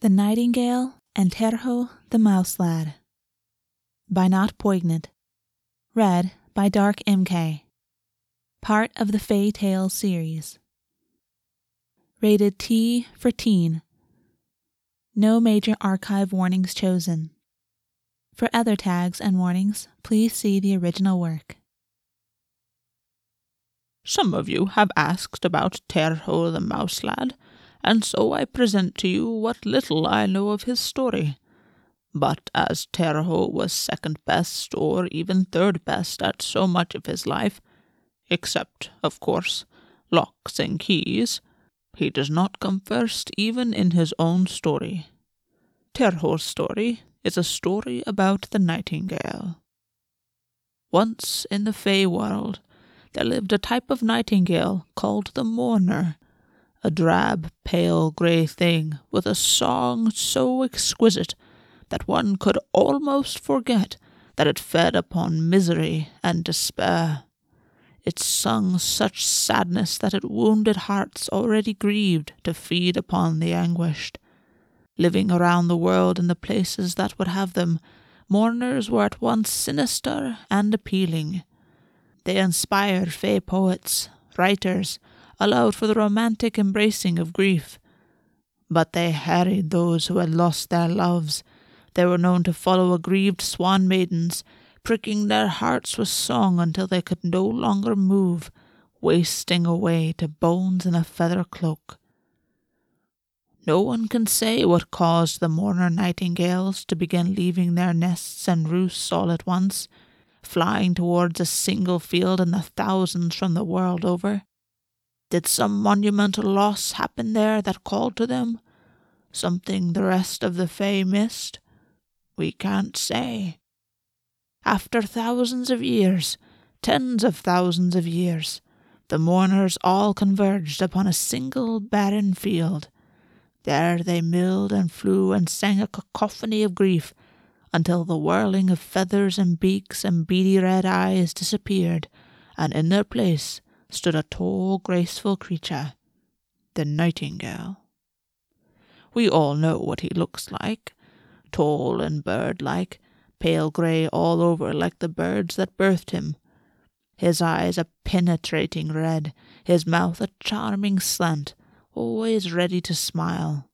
The Nightingale and Terho the Mouse Lad by Not Poignant. Read by Dark MK. Part of the Fae Tales series. Rated T for Teen. No major archive warnings chosen. For other tags and warnings, please see the original work. Some of you have asked about Terho the Mouse Lad, and so I present to you what little I know of his story. But as Terho was second best, or even third best, at so much of his life, except, of course, locks and keys, he does not come first even in his own story. Terho's story is a story about the nightingale. Once in the Fae world, there lived a type of nightingale called the mourner, a drab, pale grey thing with a song so exquisite that one could almost forget that it fed upon misery and despair. It sung such sadness that it wounded hearts already grieved to feed upon the anguished. Living around the world in the places that would have them, mourners were at once sinister and appealing. They inspired fae poets, writers, allowed for the romantic embracing of grief. But they harried those who had lost their loves. They were known to follow aggrieved swan maidens, pricking their hearts with song until they could no longer move, wasting away to bones in a feather cloak. No one can say what caused the mourner nightingales to begin leaving their nests and roosts all at once, flying towards a single field in the thousands from the world over. Did some monumental loss happen there that called to them? Something the rest of the Fae missed? We can't say. After thousands of years, tens of thousands of years, the mourners all converged upon a single barren field. There they milled and flew and sang a cacophony of grief until the whirling of feathers and beaks and beady red eyes disappeared, and in their place stood a tall, graceful creature, the nightingale. We all know what he looks like tall and bird like, pale grey all over like the birds that birthed him. His eyes a penetrating red, his mouth a charming slant, always ready to smile.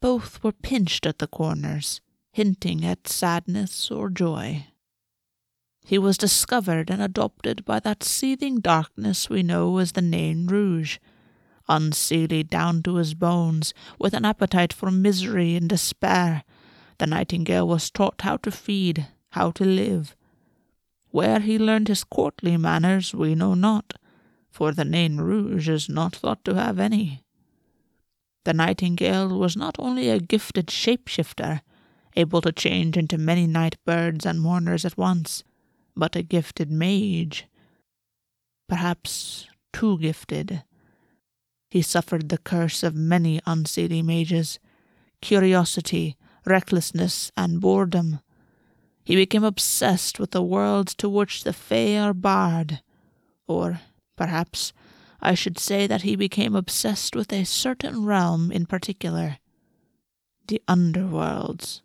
Both were pinched at the corners, hinting at sadness or joy he was discovered and adopted by that seething darkness we know as the Nain Rouge. Unseelie down to his bones, with an appetite for misery and despair, the nightingale was taught how to feed, how to live. Where he learned his courtly manners we know not, for the Nain Rouge is not thought to have any. The nightingale was not only a gifted shapeshifter, able to change into many night birds and mourners at once, but a gifted mage. Perhaps too gifted. He suffered the curse of many unseelie mages curiosity, recklessness, and boredom. He became obsessed with the worlds to which the Fae are barred. Or, perhaps, I should say that he became obsessed with a certain realm in particular the underworlds.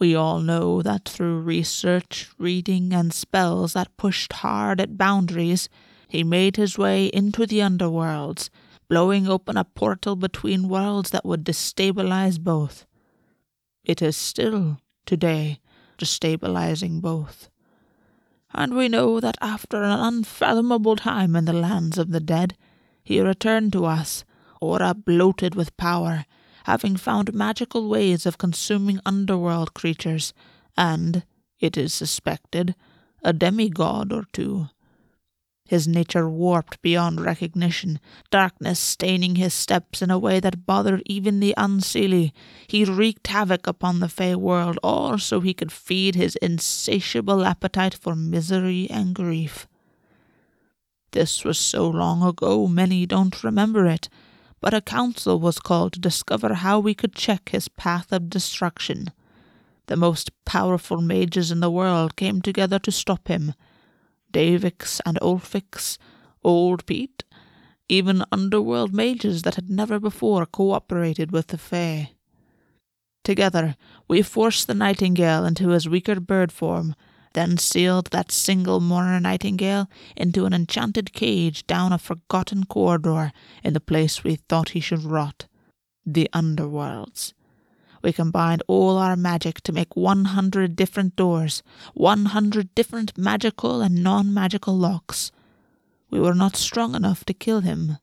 We all know that through research, reading, and spells that pushed hard at boundaries, he made his way into the underworlds, blowing open a portal between worlds that would destabilize both. It is still, today, destabilizing both. And we know that after an unfathomable time in the lands of the dead, he returned to us, ora bloated with power, having found magical ways of consuming underworld creatures, and, it is suspected, a demigod or two. His nature warped beyond recognition, darkness staining his steps in a way that bothered even the unseelie. He wreaked havoc upon the Fae world, all so he could feed his insatiable appetite for misery and grief. This was so long ago many don't remember it, but a council was called to discover how we could check his path of destruction. The most powerful mages in the world came together to stop him. Davix and Ulfix, Old Pete, even underworld mages that had never before cooperated with the Fae. Together, we forced the nightingale into his weaker bird form, then sealed that single mourner nightingale into an enchanted cage down a forgotten corridor in the place we thought he should rot the underworlds. We combined all our magic to make 100 different doors, 100 different magical and non magical locks. We were not strong enough to kill him,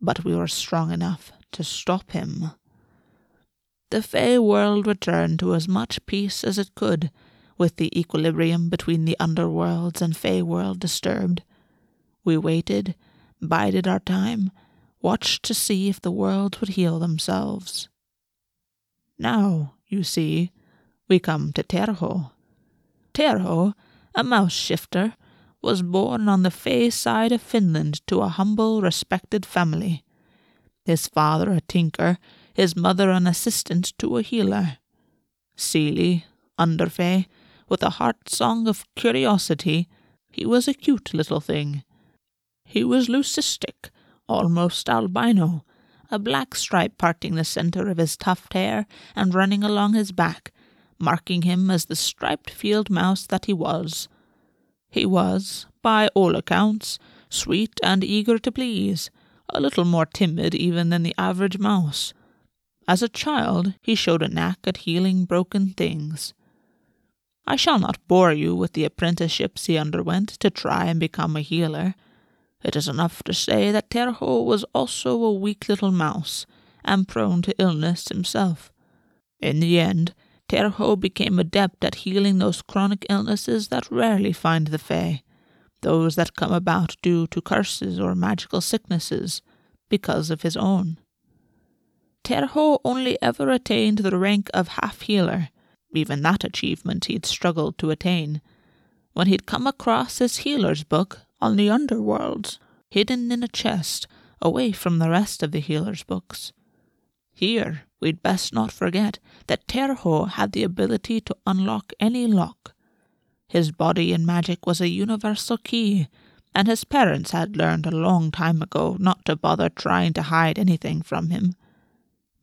but we were strong enough to stop him. The Fae world returned to as much peace as it could, with the equilibrium between the underworlds and Fae world disturbed. We waited, bided our time, watched to see if the worlds would heal themselves. Now, you see, we come to Terho. Terho, a mouse shifter, was born on the Fae side of Finland to a humble, respected family. His father a tinker, his mother an assistant to a healer. Seelie, Underfae, with a heart song of curiosity, he was a cute little thing. He was leucistic, almost albino, a black stripe parting the centre of his tuft hair and running along his back, marking him as the striped field mouse that he was. He was, by all accounts, sweet and eager to please, a little more timid even than the average mouse. As a child, he showed a knack at healing broken things. I shall not bore you with the apprenticeships he underwent to try and become a healer. It is enough to say that Terho was also a weak little mouse, and prone to illness himself. In the end, Terho became adept at healing those chronic illnesses that rarely find the Fae, those that come about due to curses or magical sicknesses, because of his own. Terho only ever attained the rank of half healer, even that achievement he'd struggled to attain, when he'd come across his healer's book on the underworld, hidden in a chest away from the rest of the healer's books. Here, we'd best not forget that Terho had the ability to unlock any lock. His body in magic was a universal key, and his parents had learned a long time ago not to bother trying to hide anything from him.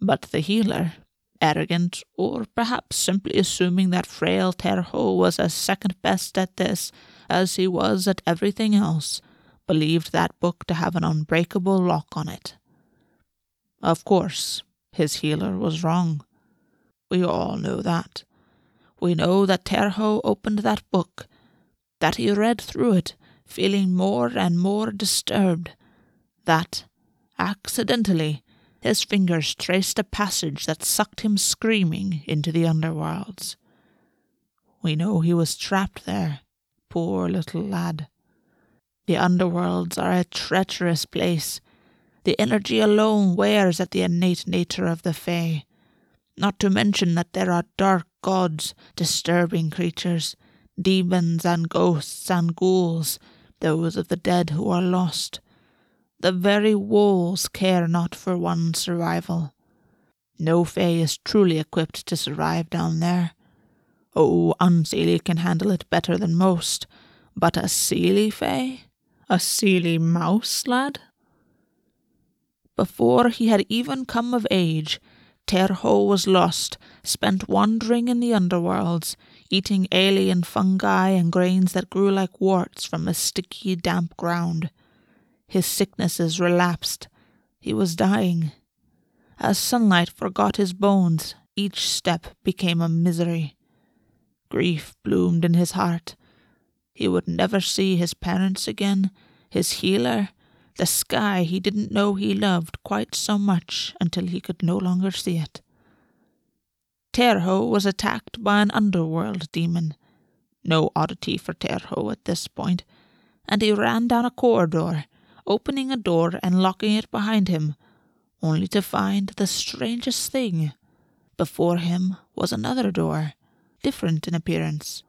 But the healer, arrogant, or perhaps simply assuming that frail Terho was as second best at this as he was at everything else, believed that book to have an unbreakable lock on it. Of course, his healer was wrong. We all know that. We know that Terho opened that book, that he read through it, feeling more and more disturbed, that, accidentally, his fingers traced a passage that sucked him screaming into the underworlds. We know he was trapped there, Poor little lad. The underworlds are a treacherous place. The energy alone wears at the innate nature of the Fae. Not to mention that there are dark gods, disturbing creatures, demons and ghosts and ghouls, those of the dead who are lost. The very walls care not for one's survival. No Fae is truly equipped to survive down there. Oh, Unseelie can handle it better than most, but a Seelie Fae? A Seelie mouse, lad? Before he had even come of age, Terho was lost, spent wandering in the underworlds, eating alien fungi and grains that grew like warts from the sticky, damp ground. His sicknesses relapsed. He was dying. As sunlight forgot his bones, each step became a misery. Grief bloomed in his heart. He would never see his parents again, his healer, the sky he didn't know he loved quite so much until he could no longer see it. Terho was attacked by an underworld demon. No oddity for Terho at this point, and he ran down a corridor, opening a door and locking it behind him, only to find the strangest thing. Before him was another door, different in appearance.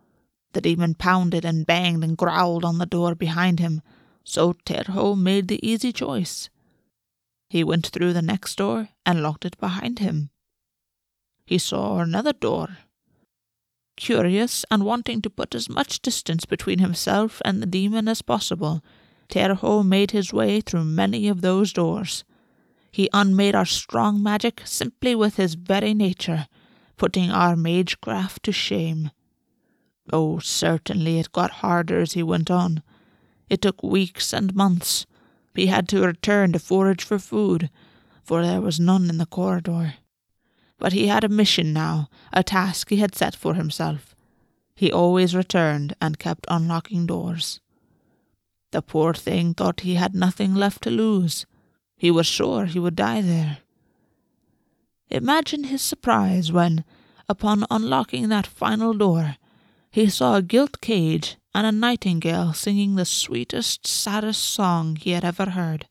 The demon pounded and banged and growled on the door behind him, so Terho made the easy choice. He went through the next door and locked it behind him. He saw another door. Curious and wanting to put as much distance between himself and the demon as possible, Terho made his way through many of those doors. He unmade our strong magic simply with his very nature, putting our magecraft to shame. Oh, certainly it got harder as he went on. It took weeks and months. He had to return to forage for food, for there was none in the corridor. But he had a mission now, a task he had set for himself. He always returned and kept unlocking doors. The poor thing thought he had nothing left to lose. He was sure he would die there. Imagine his surprise when, upon unlocking that final door, he saw a gilt cage and a nightingale singing the sweetest, saddest song he had ever heard.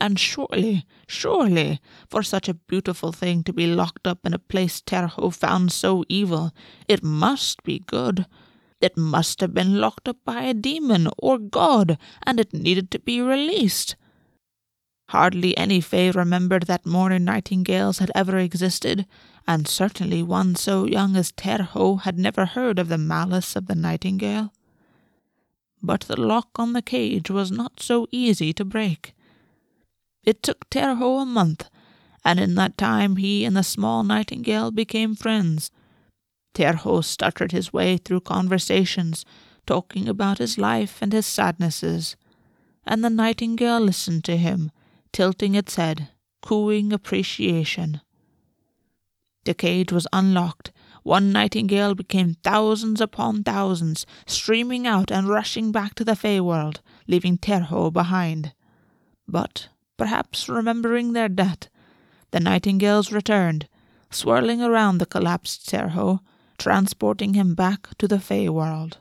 And surely, surely, for such a beautiful thing to be locked up in a place Terho found so evil, it must be good. It must have been locked up by a demon or god, and it needed to be released. Hardly any Fae remembered that morning nightingales had ever existed, and certainly one so young as Terho had never heard of the malice of the nightingale. But the lock on the cage was not so easy to break. It took Terho a month, and in that time he and the small nightingale became friends. Terho stuttered his way through conversations, talking about his life and his sadnesses, and the nightingale listened to him, tilting its head, cooing appreciation. The cage was unlocked. One nightingale became thousands upon thousands, streaming out and rushing back to the Fae world, leaving Terho behind. But perhaps remembering their debt. The nightingales returned, swirling around the collapsed Terho, transporting him back to the Fae world.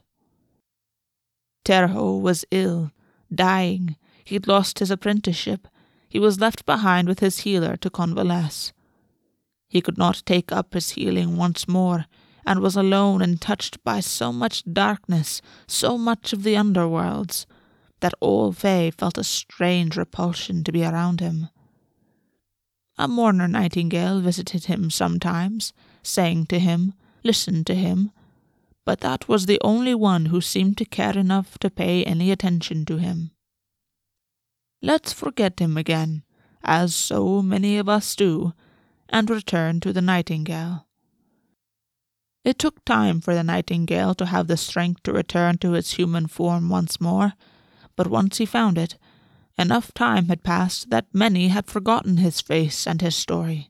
Terho was ill, dying. He'd lost his apprenticeship. He was left behind with his healer to convalesce. He could not take up his healing once more, and was alone and touched by so much darkness, so much of the underworlds, that all Fae felt a strange repulsion to be around him. A mourner nightingale visited him sometimes, sang to him, listened to him, but that was the only one who seemed to care enough to pay any attention to him. Let's forget him again, as so many of us do, and return to the nightingale. It took time for the nightingale to have the strength to return to its human form once more, but once he found it, enough time had passed that many had forgotten his face and his story.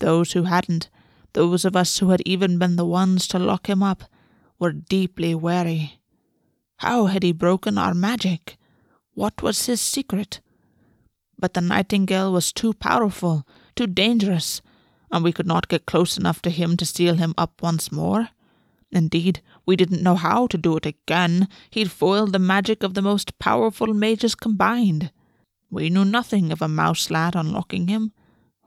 Those who hadn't, those of us who had even been the ones to lock him up, were deeply wary. How had he broken our magic? What was his secret? But the nightingale was too powerful, too dangerous, and we could not get close enough to him to seal him up once more. Indeed, we didn't know how to do it again. He'd foiled the magic of the most powerful mages combined. We knew nothing of a mouse lad unlocking him.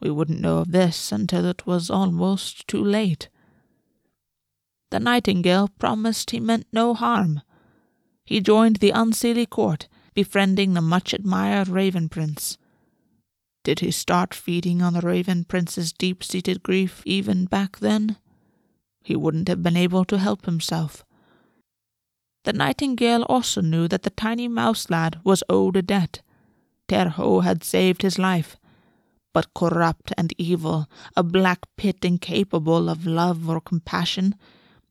We wouldn't know of this until it was almost too late. The nightingale promised he meant no harm. He joined the Unseelie court, befriending the much admired Raven Prince. Did he start feeding on the Raven Prince's deep seated grief even back then? he wouldn't have been able to help himself. The nightingale also knew that the tiny mouse lad was owed a debt. Terho had saved his life, but corrupt and evil, a black pit incapable of love or compassion,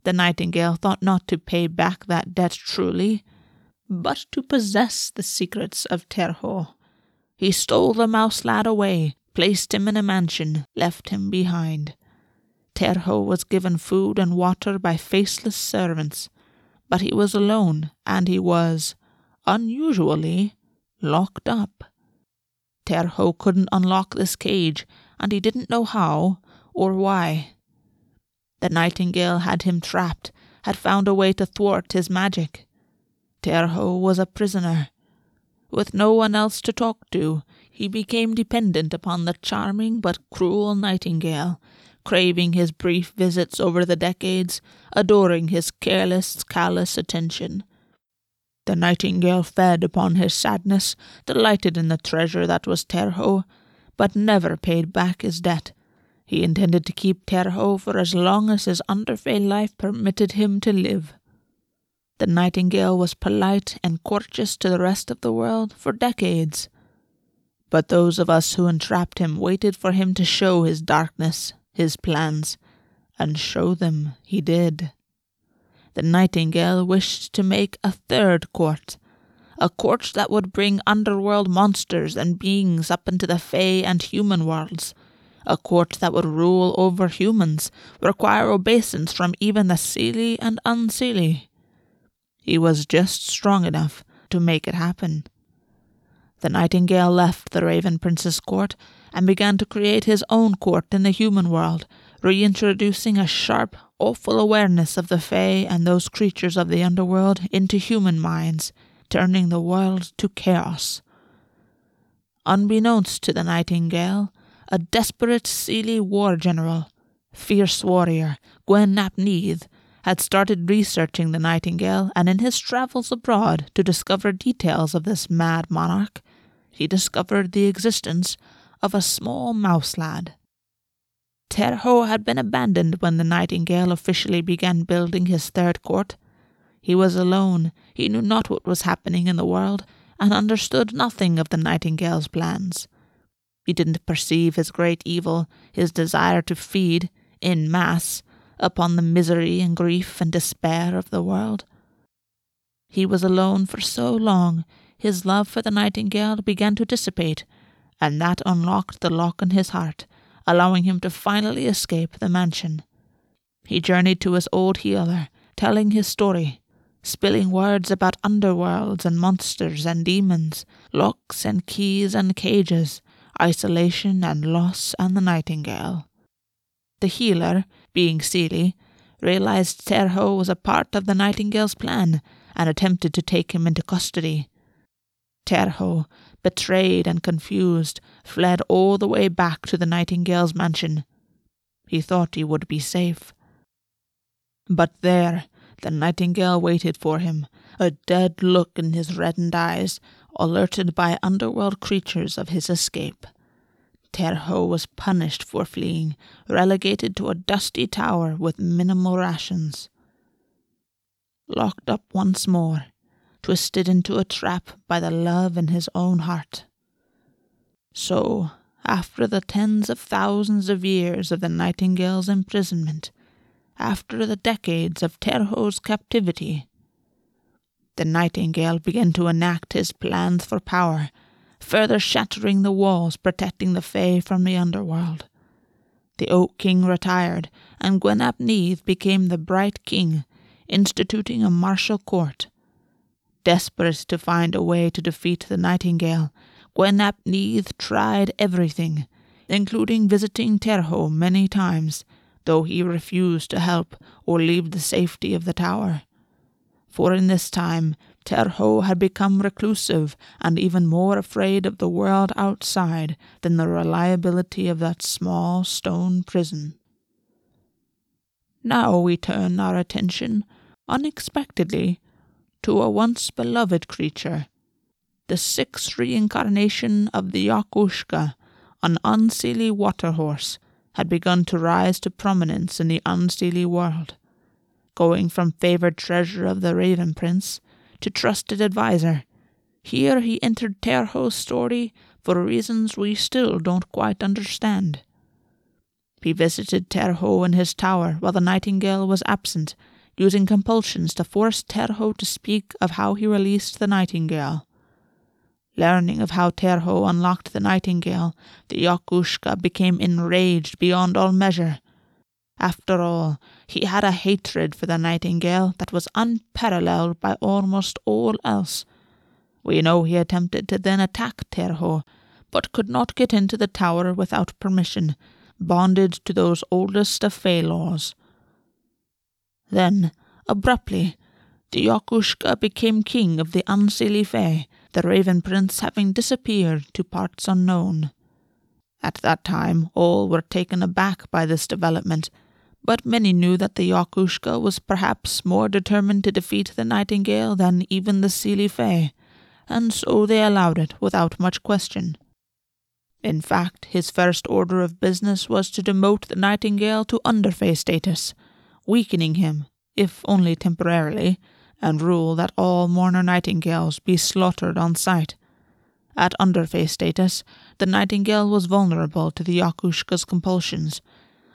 the nightingale thought not to pay back that debt truly, but to possess the secrets of Terho. He stole the mouse lad away, placed him in a mansion, left him behind. Terho was given food and water by faceless servants, but he was alone, and he was, unusually, locked up. Terho couldn't unlock this cage, and he didn't know how or why. The nightingale had him trapped, had found a way to thwart his magic. Terho was a prisoner. With no one else to talk to, he became dependent upon the charming but cruel nightingale, craving his brief visits over the decades, adoring his careless, callous attention. The nightingale fed upon his sadness, delighted in the treasure that was Terho, but never paid back his debt. He intended to keep Terho for as long as his underfae life permitted him to live. the nightingale was polite and courteous to the rest of the world for decades. But those of us who entrapped him waited for him to show his darkness, his plans, and show them he did. The nightingale wished to make a third court, a court that would bring underworld monsters and beings up into the fae and human worlds, a court that would rule over humans, require obeisance from even the seelie and unseelie. He was just strong enough to make it happen. The nightingale left the Raven Prince's court and began to create his own court in the human world, reintroducing a sharp, awful awareness of the Fae and those creatures of the underworld into human minds, turning the world to chaos. Unbeknownst to the nightingale, a desperate Seelie war general, fierce warrior, Gwyn ap had started researching the nightingale, and in his travels abroad to discover details of this mad monarch, he discovered the existence of a small mouse lad. Terho had been abandoned when the nightingale officially began building his third court. He was alone, he knew not what was happening in the world, and understood nothing of the nightingale's plans. He didn't perceive his great evil, his desire to feed, in mass, upon the misery and grief and despair of the world. He was alone for so long, his love for the nightingale began to dissipate, and that unlocked the lock in his heart, allowing him to finally escape the mansion. He journeyed to his old healer, telling his story, spilling words about underworlds and monsters and demons, locks and keys and cages, isolation and loss and the nightingale. The healer, being Seelie, realized Terho was a part of the Nightingale's plan and attempted to take him into custody. Terho, betrayed and confused, fled all the way back to the Nightingale's mansion. He thought he would be safe. But there, the Nightingale waited for him, a dead look in his reddened eyes, alerted by underworld creatures of his escape. Terho was punished for fleeing, relegated to a dusty tower with minimal rations. Locked up once more, twisted into a trap by the love in his own heart. So, after the tens of thousands of years of the nightingale's imprisonment, after the decades of Terho's captivity, the nightingale began to enact his plans for power further shattering the walls protecting the Fae from the underworld. The Oak King retired, and Gwyn ap became the Bright King, instituting a martial court. Desperate to find a way to defeat the Nightingale, Gwyn ap Nudd tried everything, including visiting Terho many times, though he refused to help or leave the safety of the tower. For in this time Terho had become reclusive and even more afraid of the world outside than the reliability of that small stone prison. Now we turn our attention, unexpectedly, to a once beloved creature, the sixth reincarnation of the Each Uisge, an unseelie water horse, had begun to rise to prominence in the unseelie world, going from favored treasure of the Raven Prince to trusted adviser. Here he entered Terho's story for reasons we still don't quite understand. He visited Terho in his tower while the nightingale was absent, using compulsions to force Terho to speak of how he released the nightingale. Learning of how Terho unlocked the nightingale, the Each Uisge became enraged beyond all measure. After all, he had a hatred for the nightingale that was unparalleled by almost all else. We know he attempted to then attack Terho, but could not get into the tower without permission, bonded to those oldest of Fae laws. Then, abruptly, the Each Uisge became king of the Unseelie Fae, the Raven Prince having disappeared to parts unknown. At that time, all were taken aback by this development, but many knew that the Each Uisge was perhaps more determined to defeat the Nightingale than even the Seelie Fae, and so they allowed it without much question. In fact, his first order of business was to demote the Nightingale to Underfae status, weakening him, if only temporarily, and rule that all mourner nightingales be slaughtered on sight. At Underfae status, the nightingale was vulnerable to the Each Uisge's compulsions,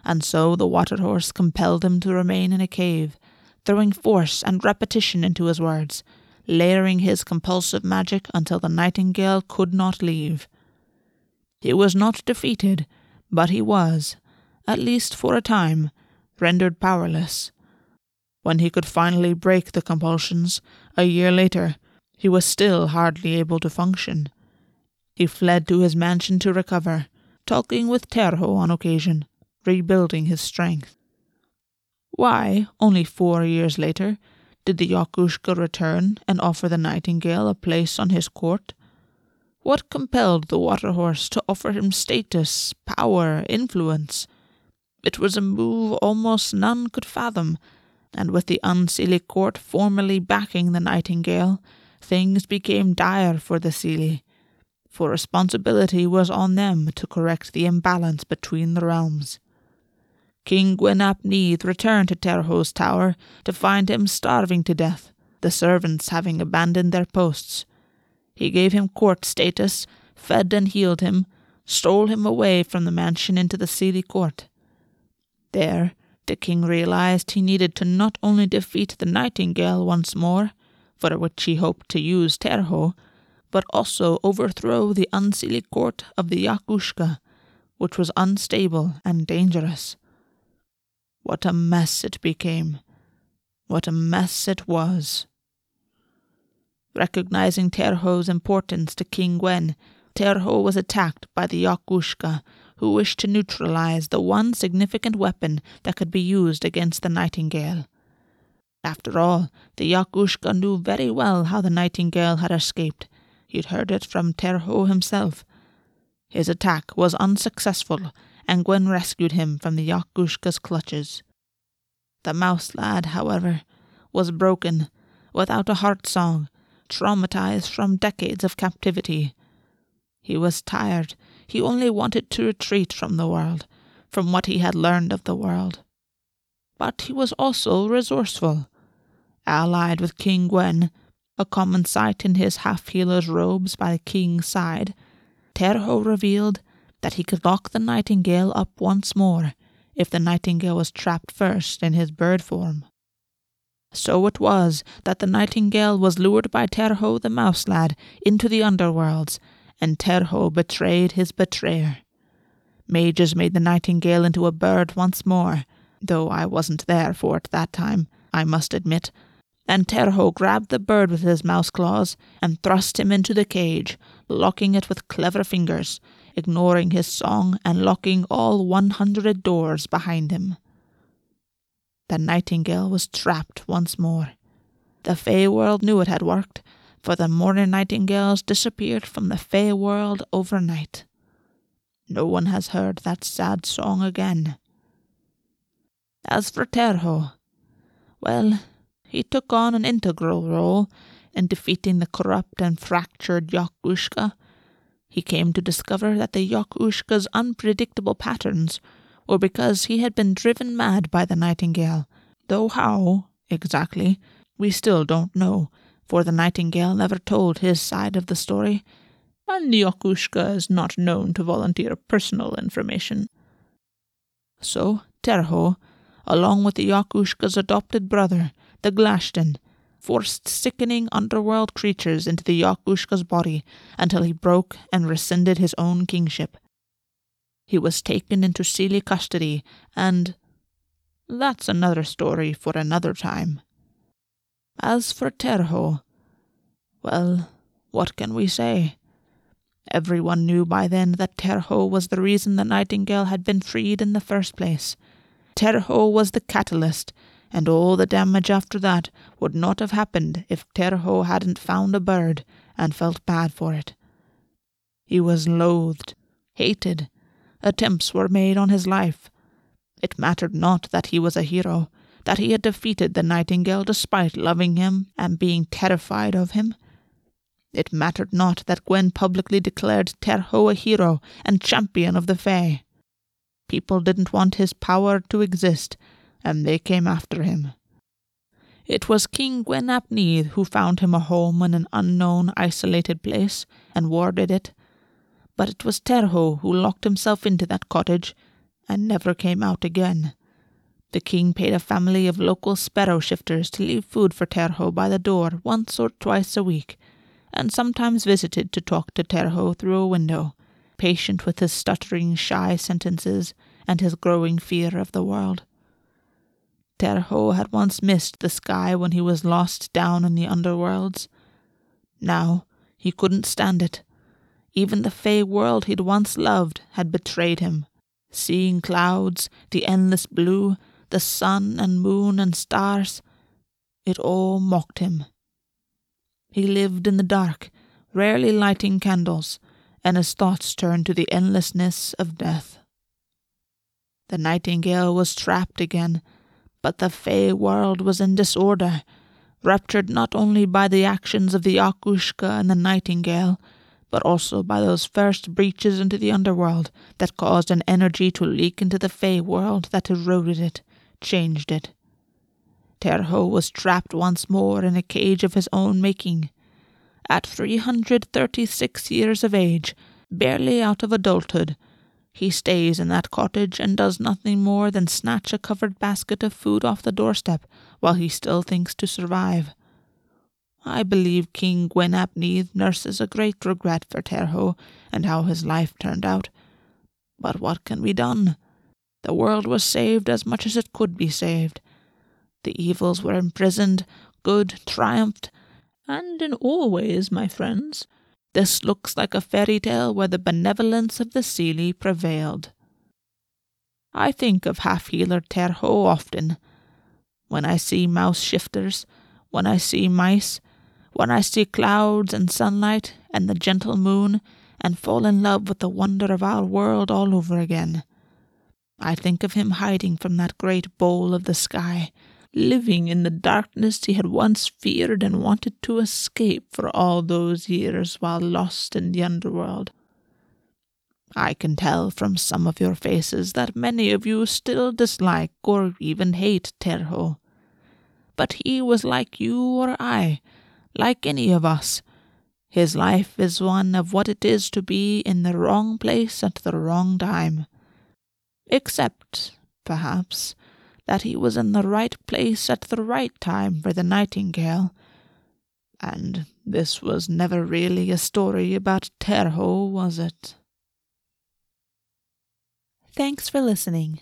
and so the water horse compelled him to remain in a cave, throwing force and repetition into his words, layering his compulsive magic until the nightingale could not leave. He was not defeated, but he was, at least for a time, rendered powerless. When he could finally break the compulsions, a year later, he was still hardly able to function. He fled to his mansion to recover, talking with Terho on occasion, rebuilding his strength. Why, only four years later, did the Each Uisge return and offer the nightingale a place on his court? What compelled the water horse to offer him status, power, influence? It was a move almost none could fathom, and with the Unseelie court formally backing the nightingale, things became dire for the Seelie, for responsibility was on them to correct the imbalance between the realms. King Gwyn ap Nudd returned to Terho's tower to find him starving to death, the servants having abandoned their posts. He gave him court status, fed and healed him, stole him away from the mansion into the Seelie court. There, the king realized he needed to not only defeat the nightingale once more, for which he hoped to use Terho, but also overthrow the Unseelie court of the Each Uisge, which was unstable and dangerous. What a mess it became. What a mess it was. Recognizing Terho's importance to King Gwyn, Terho was attacked by the Each Uisge who wished to neutralize the one significant weapon that could be used against the nightingale. After all, the Each Uisge knew very well how the nightingale had escaped. He'd heard it from Terho himself. His attack was unsuccessful, and Gwyn rescued him from the Each Uisge's clutches. The mouse lad, however, was broken, without a heart song, traumatized from decades of captivity. He was tired he only wanted to retreat from the world, from what he had learned of the world. But he was also resourceful. Allied with King Gwyn, a common sight in his half healer's robes by the king's side, Terho revealed that he could lock the nightingale up once more if the nightingale was trapped first in his bird form. So it was that the nightingale was lured by Terho the mouse lad into the underworlds and Terho betrayed his betrayer. Mages made the nightingale into a bird once more, though I wasn't there for it that time, I must admit, and Terho grabbed the bird with his mouse claws and thrust him into the cage, locking it with clever fingers, ignoring his song and locking all one hundred doors behind him. The nightingale was trapped once more. The Fae world knew it had worked, for the mourner nightingales disappeared from the Fae world overnight. No one has heard that sad song again. As for Terho, well, he took on an integral role in defeating the corrupt and fractured Each Uisge. He came to discover that the Each Uisge's unpredictable patterns were because he had been driven mad by the nightingale, though how, exactly, we still don't know for the nightingale never told his side of the story, and Each Uisge is not known to volunteer personal information. So Terho, along with the Each Uisge's adopted brother, the Glashtan, forced sickening underworld creatures into the Each Uisge's body until he broke and rescinded his own kingship. He was taken into Seelie custody, and that's another story for another time. As for Terho, well, what can we say? Everyone knew by then that Terho was the reason the nightingale had been freed in the first place. Terho was the catalyst, and all the damage after that would not have happened if Terho hadn't found a bird and felt bad for it. He was loathed, hated. Attempts were made on his life. It mattered not that he was a hero that he had defeated the nightingale despite loving him and being terrified of him. It mattered not that Gwyn publicly declared Terho a hero and champion of the Fae. People didn't want his power to exist, and they came after him. It was King Gwyn ap Nudd who found him a home in an unknown, isolated place and warded it. But it was Terho who locked himself into that cottage and never came out again. The king paid a family of local sparrow shifters to leave food for Terho by the door once or twice a week, and sometimes visited to talk to Terho through a window, patient with his stuttering, shy sentences and his growing fear of the world. Terho had once missed the sky when he was lost down in the underworlds. Now he couldn't stand it. Even the fae world he'd once loved had betrayed him. Seeing clouds, the endless blue, the sun and moon and stars, it all mocked him. He lived in the dark, rarely lighting candles, and his thoughts turned to the endlessness of death. The nightingale was trapped again, but the Fae world was in disorder, ruptured not only by the actions of the Each Uisge and the nightingale, but also by those first breaches into the underworld that caused an energy to leak into the Fae world that eroded it, changed it. Terho was trapped once more in a cage of his own making. At three hundred thirty six years of age, barely out of adulthood, he stays in that cottage and does nothing more than snatch a covered basket of food off the doorstep while he still thinks to survive. I believe King Gwyn ap nurses a great regret for Terho and how his life turned out. But what can be done? The world was saved as much as it could be saved. The evils were imprisoned, good triumphed, and in all ways, my friends, this looks like a fairy tale where the benevolence of the Seelie prevailed. I think of half healer Terho often. When I see mouse shifters, when I see mice, when I see clouds and sunlight and the gentle moon, and fall in love with the wonder of our world all over again. I think of him hiding from that great bowl of the sky, living in the darkness he had once feared and wanted to escape for all those years while lost in the underworld. I can tell from some of your faces that many of you still dislike or even hate Terho. But he was like you or I, like any of us. His life is one of what it is to be in the wrong place at the wrong time. Except, perhaps, that he was in the right place at the right time for the nightingale. And this was never really a story about Terho, was it? Thanks for listening.